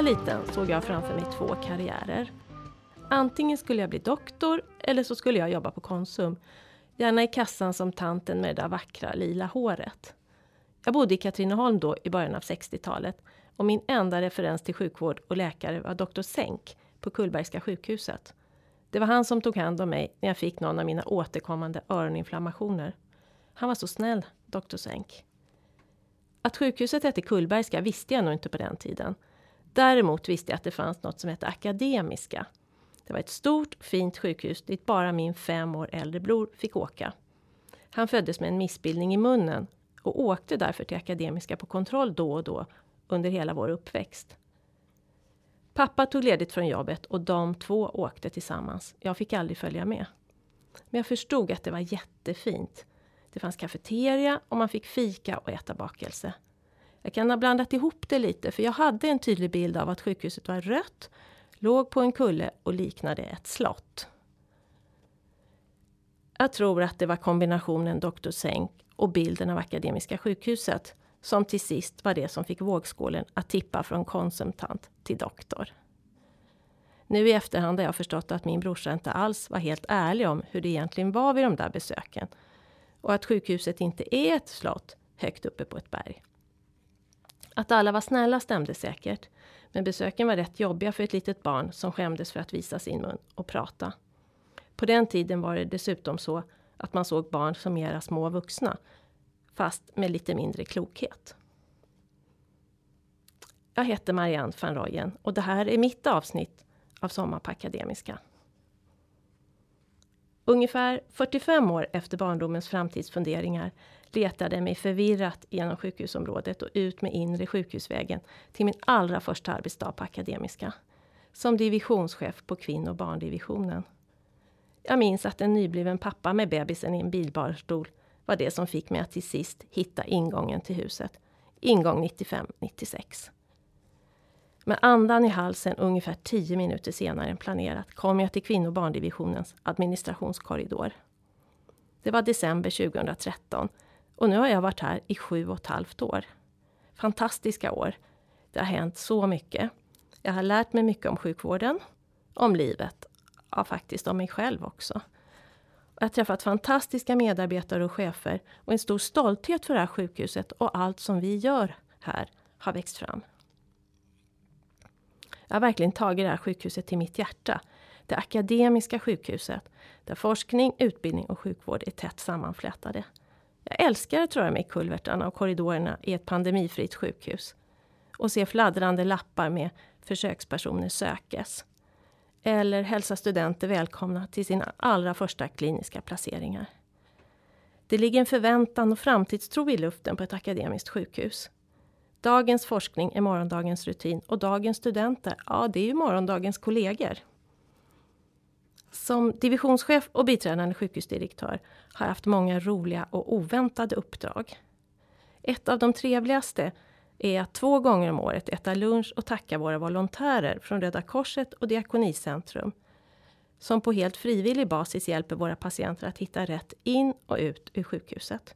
var liten såg jag framför mig två karriärer. Antingen skulle jag bli doktor eller så skulle jag jobba på Konsum. Gärna i kassan som tanten med det där vackra lila håret. Jag bodde i Katrineholm då i början av 60-talet och min enda referens till sjukvård och läkare var doktor Sänk på Kullbergska sjukhuset. Det var han som tog hand om mig när jag fick någon av mina återkommande öroninflammationer. Han var så snäll, doktor Sänk. Att sjukhuset hette Kullbergska visste jag nog inte på den tiden. Däremot visste jag att det fanns något som hette Akademiska. Det var ett stort, fint sjukhus dit bara min fem år äldre bror fick åka. Han föddes med en missbildning i munnen och åkte därför till Akademiska på kontroll då och då under hela vår uppväxt. Pappa tog ledigt från jobbet och de två åkte tillsammans. Jag fick aldrig följa med. Men jag förstod att det var jättefint. Det fanns kafeteria och man fick fika och äta bakelse. Jag kan ha blandat ihop det lite för jag hade en tydlig bild av att sjukhuset var rött, låg på en kulle och liknade ett slott. Jag tror att det var kombinationen Dr. Senk och bilden av Akademiska sjukhuset som till sist var det som fick vågskålen att tippa från konsumtant till doktor. Nu i efterhand har jag förstått att min brorsa inte alls var helt ärlig om hur det egentligen var vid de där besöken. Och att sjukhuset inte är ett slott högt uppe på ett berg. Att alla var snälla stämde säkert. Men besöken var rätt jobbiga för ett litet barn som skämdes för att visa sin mun och prata. På den tiden var det dessutom så att man såg barn som mera små vuxna fast med lite mindre klokhet. Jag heter Marianne van Royen och det här är mitt avsnitt av Sommar på Akademiska. Ungefär 45 år efter barndomens framtidsfunderingar letade jag mig förvirrat genom sjukhusområdet och ut med inre sjukhusvägen till min allra första arbetsdag på Akademiska. Som divisionschef på kvinno och barndivisionen. Jag minns att en nybliven pappa med bebisen i en bilbarstol var det som fick mig att till sist hitta ingången till huset. Ingång 95-96. Med andan i halsen ungefär 10 minuter senare än planerat kom jag till kvinno och barndivisionens administrationskorridor. Det var december 2013 och nu har jag varit här i sju och ett halvt år. Fantastiska år. Det har hänt så mycket. Jag har lärt mig mycket om sjukvården, om livet, ja faktiskt om mig själv också. Jag har träffat fantastiska medarbetare och chefer och en stor stolthet för det här sjukhuset och allt som vi gör här har växt fram. Jag har verkligen tagit det här sjukhuset till mitt hjärta. Det akademiska sjukhuset, där forskning, utbildning och sjukvård är tätt sammanflätade. Jag älskar att röra mig i kulvertarna och korridorerna i ett pandemifritt sjukhus. Och se fladdrande lappar med försökspersoner sökes eller hälsa studenter välkomna till sina allra första kliniska placeringar. Det ligger en förväntan och framtidstro i luften på ett akademiskt sjukhus. Dagens forskning är morgondagens rutin och dagens studenter, ja det är ju morgondagens kollegor. Som divisionschef och biträdande sjukhusdirektör har jag haft många roliga och oväntade uppdrag. Ett av de trevligaste är att två gånger om året äta lunch och tacka våra volontärer från Röda Korset och Diakonicentrum som på helt frivillig basis hjälper våra patienter att hitta rätt in och ut ur sjukhuset.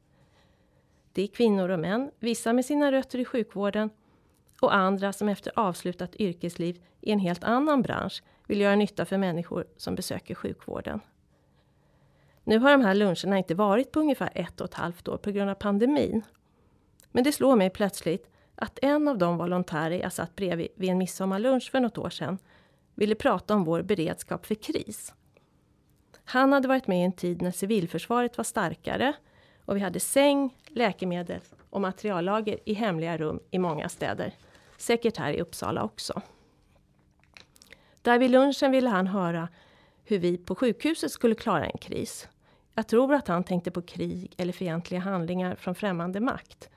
Det är kvinnor och män, vissa med sina rötter i sjukvården och andra som efter avslutat yrkesliv i en helt annan bransch vill göra nytta för människor som besöker sjukvården. Nu har de här luncherna inte varit på ungefär ett och ett halvt år på grund av pandemin. Men det slår mig plötsligt att en av de volontärer jag satt bredvid vid en midsommarlunch för något år sedan ville prata om vår beredskap för kris. Han hade varit med i en tid när civilförsvaret var starkare och vi hade säng, läkemedel och materiallager i hemliga rum i många städer. Säkert här i Uppsala också. Där vid lunchen ville han höra hur vi på sjukhuset skulle klara en kris. Jag tror att han tänkte på krig eller fientliga handlingar från främmande makt.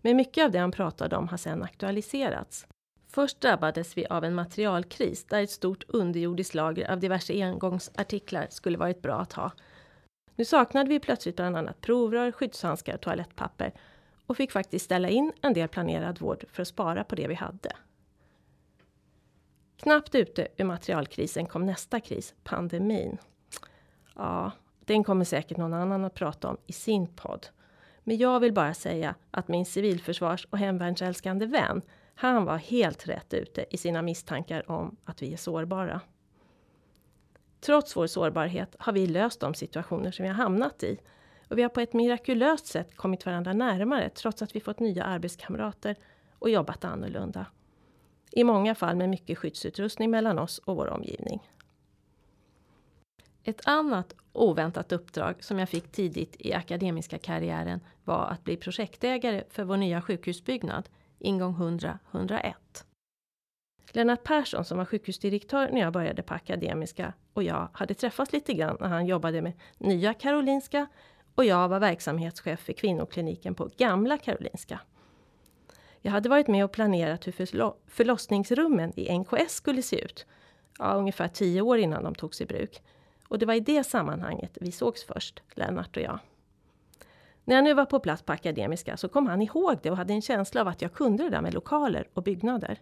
Men mycket av det han pratade om har sedan aktualiserats. Först drabbades vi av en materialkris där ett stort underjordiskt lager av diverse engångsartiklar skulle varit bra att ha. Nu saknade vi plötsligt bland annat provrör, skyddshandskar och toalettpapper och fick faktiskt ställa in en del planerad vård för att spara på det vi hade. Knappt ute ur materialkrisen kom nästa kris, pandemin. Ja, den kommer säkert någon annan att prata om i sin podd. Men jag vill bara säga att min civilförsvars och hemvärnsälskande vän Han var helt rätt ute i sina misstankar om att vi är sårbara. Trots vår sårbarhet har vi löst de situationer som vi har hamnat i. Och vi har på ett mirakulöst sätt kommit varandra närmare trots att vi fått nya arbetskamrater och jobbat annorlunda. I många fall med mycket skyddsutrustning mellan oss och vår omgivning. Ett annat oväntat uppdrag som jag fick tidigt i akademiska karriären var att bli projektägare för vår nya sjukhusbyggnad, ingång 100-101. Lennart Persson som var sjukhusdirektör när jag började på Akademiska och jag hade träffats lite grann när han jobbade med Nya Karolinska och jag var verksamhetschef för kvinnokliniken på Gamla Karolinska. Jag hade varit med och planerat hur förlossningsrummen i NKS skulle se ut. Ja, ungefär tio år innan de togs i bruk. Och det var i det sammanhanget vi sågs först, Lennart och jag. När jag nu var på plats på Akademiska så kom han ihåg det och hade en känsla av att jag kunde det där med lokaler och byggnader.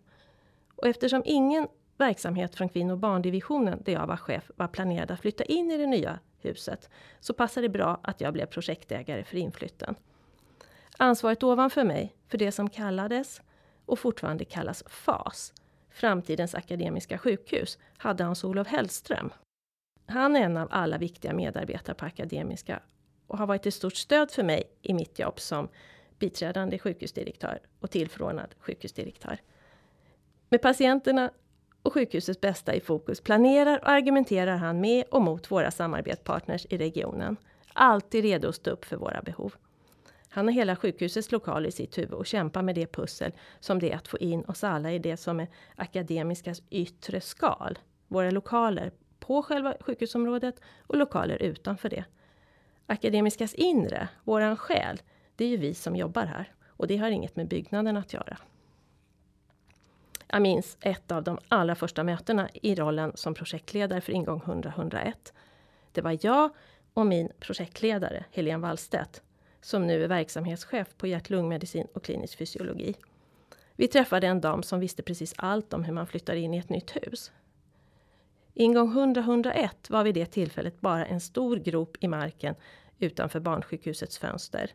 Och eftersom ingen verksamhet från kvinno och barndivisionen, där jag var chef, var planerad att flytta in i det nya huset, så passade det bra att jag blev projektägare för inflytten. Ansvaret ovanför mig för det som kallades, och fortfarande kallas FAS, Framtidens Akademiska Sjukhus, hade Hans-Olof Hellström. Han är en av alla viktiga medarbetare på Akademiska och har varit ett stort stöd för mig i mitt jobb som biträdande sjukhusdirektör och tillförordnad sjukhusdirektör. Med patienterna och sjukhusets bästa i fokus planerar och argumenterar han med och mot våra samarbetspartners i regionen. Alltid redo att stå upp för våra behov. Han har hela sjukhusets lokal i sitt huvud och kämpar med det pussel som det är att få in oss alla i det som är Akademiskas yttre skal. Våra lokaler på själva sjukhusområdet och lokaler utanför det. Akademiskas inre, våran själ, det är ju vi som jobbar här. Och det har inget med byggnaden att göra. Jag minns ett av de allra första mötena i rollen som projektledare för ingång 100-101. Det var jag och min projektledare Helene Wallstedt, som nu är verksamhetschef på hjärt-lungmedicin och klinisk fysiologi. Vi träffade en dam som visste precis allt om hur man flyttar in i ett nytt hus. Ingång 100-101 var vid det tillfället bara en stor grop i marken utanför barnsjukhusets fönster.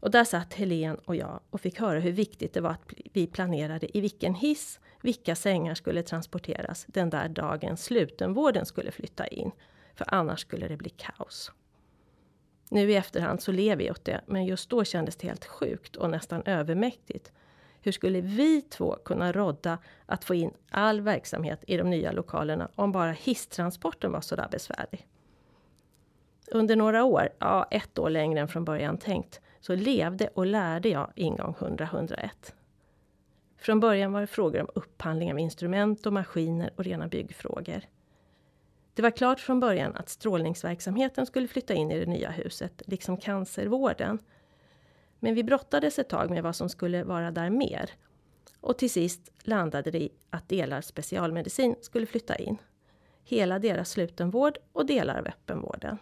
Och där satt Helen och jag och fick höra hur viktigt det var att vi planerade i vilken hiss vilka sängar skulle transporteras den där dagen slutenvården skulle flytta in. För annars skulle det bli kaos. Nu i efterhand så ler vi åt det, men just då kändes det helt sjukt och nästan övermäktigt. Hur skulle vi två kunna rodda att få in all verksamhet i de nya lokalerna om bara hisstransporten var sådär besvärlig? Under några år, ja ett år längre än från början tänkt, så levde och lärde jag ingång 100-101. Från början var det frågor om upphandling av instrument och maskiner och rena byggfrågor. Det var klart från början att strålningsverksamheten skulle flytta in i det nya huset, liksom cancervården. Men vi brottades ett tag med vad som skulle vara där mer. Och till sist landade det i att delar specialmedicin skulle flytta in. Hela deras slutenvård och delar av öppenvården.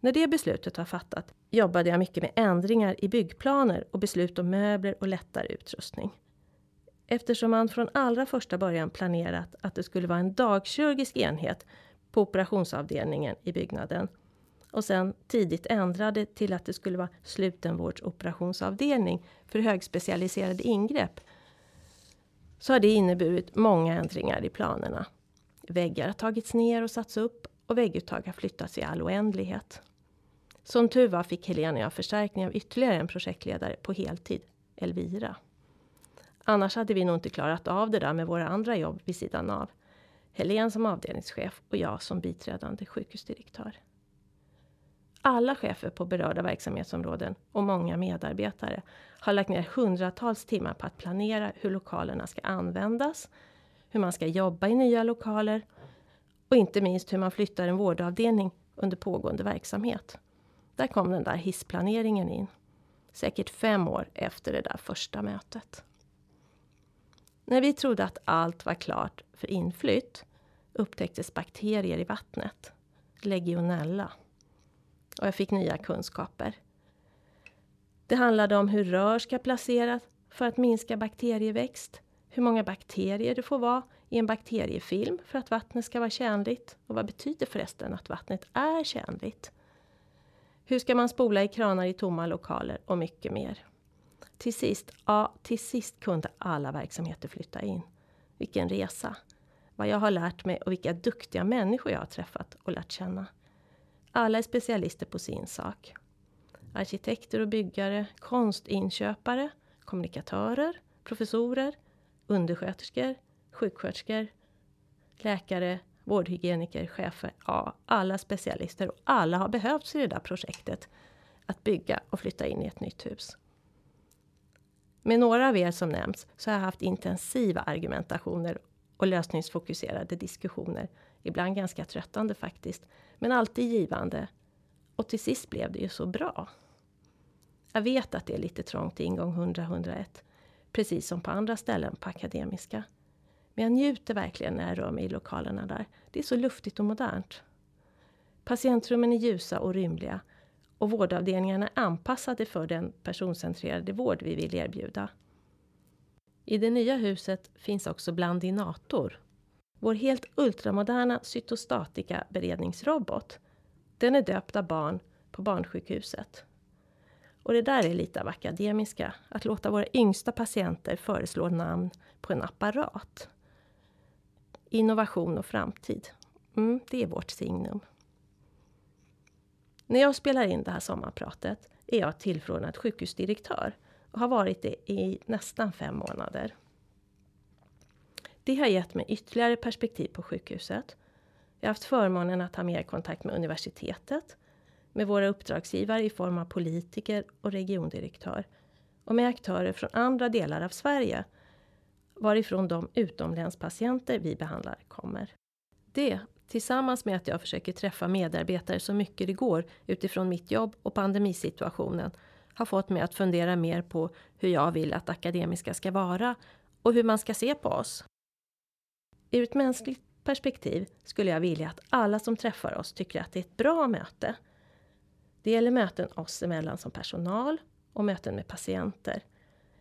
När det beslutet var fattat jobbade jag mycket med ändringar i byggplaner och beslut om möbler och lättare utrustning. Eftersom man från allra första början planerat att det skulle vara en dagkirurgisk enhet på operationsavdelningen i byggnaden och sen tidigt ändrade till att det skulle vara slutenvårdsoperationsavdelning för högspecialiserade ingrepp så har det inneburit många ändringar i planerna. Väggar har tagits ner och satts upp och vägguttag har flyttats i all oändlighet. Som tur var fick Helena och jag förstärkning av ytterligare en projektledare på heltid, Elvira. Annars hade vi nog inte klarat av det där med våra andra jobb vid sidan av. Helen som avdelningschef och jag som biträdande sjukhusdirektör. Alla chefer på berörda verksamhetsområden och många medarbetare har lagt ner hundratals timmar på att planera hur lokalerna ska användas, hur man ska jobba i nya lokaler och inte minst hur man flyttar en vårdavdelning under pågående verksamhet. Där kom den där hissplaneringen in. Säkert fem år efter det där första mötet. När vi trodde att allt var klart för inflytt upptäcktes bakterier i vattnet. Legionella. Och jag fick nya kunskaper. Det handlade om hur rör ska placeras för att minska bakterieväxt. Hur många bakterier det får vara i en bakteriefilm för att vattnet ska vara tjänligt. Och vad betyder förresten att vattnet är tjänligt? Hur ska man spola i kranar i tomma lokaler och mycket mer. Till sist, ja, till sist kunde alla verksamheter flytta in. Vilken resa! Vad jag har lärt mig och vilka duktiga människor jag har träffat och lärt känna. Alla är specialister på sin sak. Arkitekter och byggare, konstinköpare, kommunikatörer, professorer, undersköterskor, sjuksköterskor, läkare, vårdhygieniker, chefer. Ja, alla specialister och alla har behövts i det där projektet. Att bygga och flytta in i ett nytt hus. Med några av er som nämnts så har jag haft intensiva argumentationer och lösningsfokuserade diskussioner. Ibland ganska tröttande faktiskt, men alltid givande. Och till sist blev det ju så bra. Jag vet att det är lite trångt i ingång 100-101, precis som på andra ställen på Akademiska. Men jag njuter verkligen när jag rör mig i lokalerna där. Det är så luftigt och modernt. Patientrummen är ljusa och rymliga och vårdavdelningarna är anpassade för den personcentrerade vård vi vill erbjuda. I det nya huset finns också Blandinator. Vår helt ultramoderna cytostatika beredningsrobot. Den är döpt av barn på barnsjukhuset. Och det där är lite av akademiska, att låta våra yngsta patienter föreslå namn på en apparat. Innovation och framtid. Mm, det är vårt signum. När jag spelar in det här sommarpratet är jag tillförordnad sjukhusdirektör och har varit det i nästan fem månader. Det har gett mig ytterligare perspektiv på sjukhuset. Jag har haft förmånen att ha mer kontakt med universitetet, med våra uppdragsgivare i form av politiker och regiondirektör och med aktörer från andra delar av Sverige varifrån de utomlänspatienter vi behandlar kommer. Det, tillsammans med att jag försöker träffa medarbetare så mycket det går utifrån mitt jobb och pandemisituationen, har fått mig att fundera mer på hur jag vill att Akademiska ska vara och hur man ska se på oss. Ur ett mänskligt perspektiv skulle jag vilja att alla som träffar oss tycker att det är ett bra möte. Det gäller möten oss emellan som personal och möten med patienter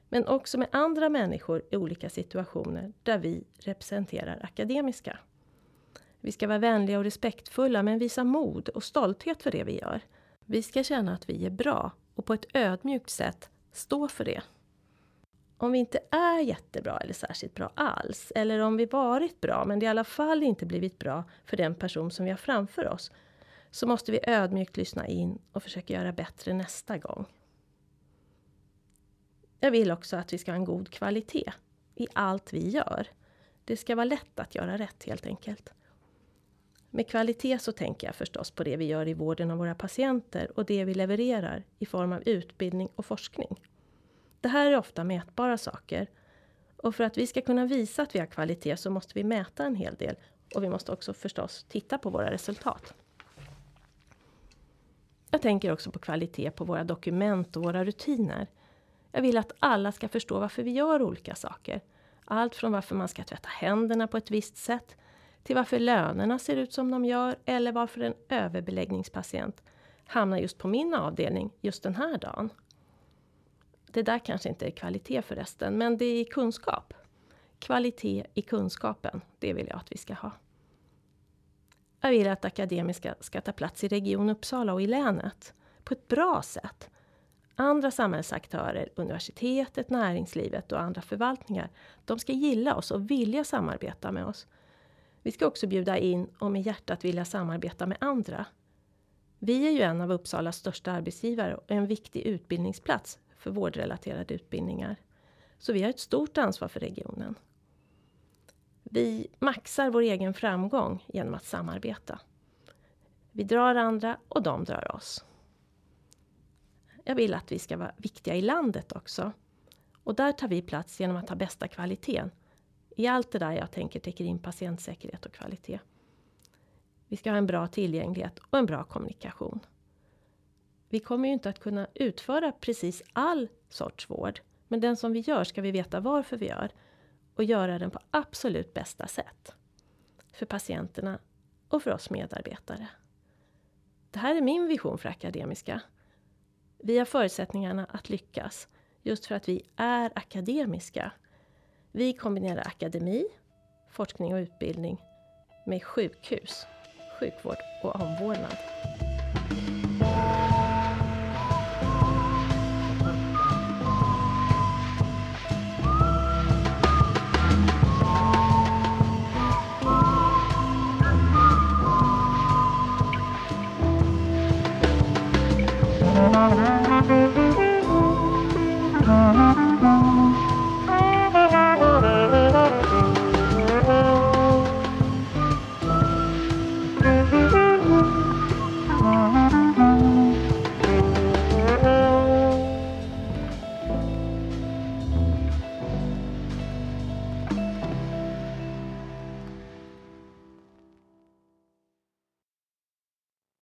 men också med andra människor i olika situationer där vi representerar akademiska. Vi ska vara vänliga och respektfulla men visa mod och stolthet för det vi gör. Vi ska känna att vi är bra och på ett ödmjukt sätt stå för det. Om vi inte är jättebra eller särskilt bra alls, eller om vi varit bra men det i alla fall inte blivit bra för den person som vi har framför oss, så måste vi ödmjukt lyssna in och försöka göra bättre nästa gång. Jag vill också att vi ska ha en god kvalitet i allt vi gör. Det ska vara lätt att göra rätt helt enkelt. Med kvalitet så tänker jag förstås på det vi gör i vården av våra patienter och det vi levererar i form av utbildning och forskning. Det här är ofta mätbara saker. Och för att vi ska kunna visa att vi har kvalitet så måste vi mäta en hel del. Och vi måste också förstås titta på våra resultat. Jag tänker också på kvalitet på våra dokument och våra rutiner. Jag vill att alla ska förstå varför vi gör olika saker. Allt från varför man ska tvätta händerna på ett visst sätt till varför lönerna ser ut som de gör eller varför en överbeläggningspatient hamnar just på min avdelning just den här dagen. Det där kanske inte är kvalitet förresten, men det är kunskap. Kvalitet i kunskapen, det vill jag att vi ska ha. Jag vill att Akademiska ska ta plats i Region Uppsala och i länet på ett bra sätt andra samhällsaktörer, universitetet, näringslivet och andra förvaltningar, de ska gilla oss och vilja samarbeta med oss. Vi ska också bjuda in och med hjärtat vilja samarbeta med andra. Vi är ju en av Uppsalas största arbetsgivare och en viktig utbildningsplats för vårdrelaterade utbildningar. Så vi har ett stort ansvar för regionen. Vi maxar vår egen framgång genom att samarbeta. Vi drar andra och de drar oss. Jag vill att vi ska vara viktiga i landet också. Och där tar vi plats genom att ha bästa kvaliteten. I allt det där jag tänker täcker in patientsäkerhet och kvalitet. Vi ska ha en bra tillgänglighet och en bra kommunikation. Vi kommer ju inte att kunna utföra precis all sorts vård. Men den som vi gör ska vi veta varför vi gör. Och göra den på absolut bästa sätt. För patienterna och för oss medarbetare. Det här är min vision för Akademiska. Vi har förutsättningarna att lyckas just för att vi är akademiska. Vi kombinerar akademi, forskning och utbildning med sjukhus, sjukvård och omvårdnad. Mm-hmm.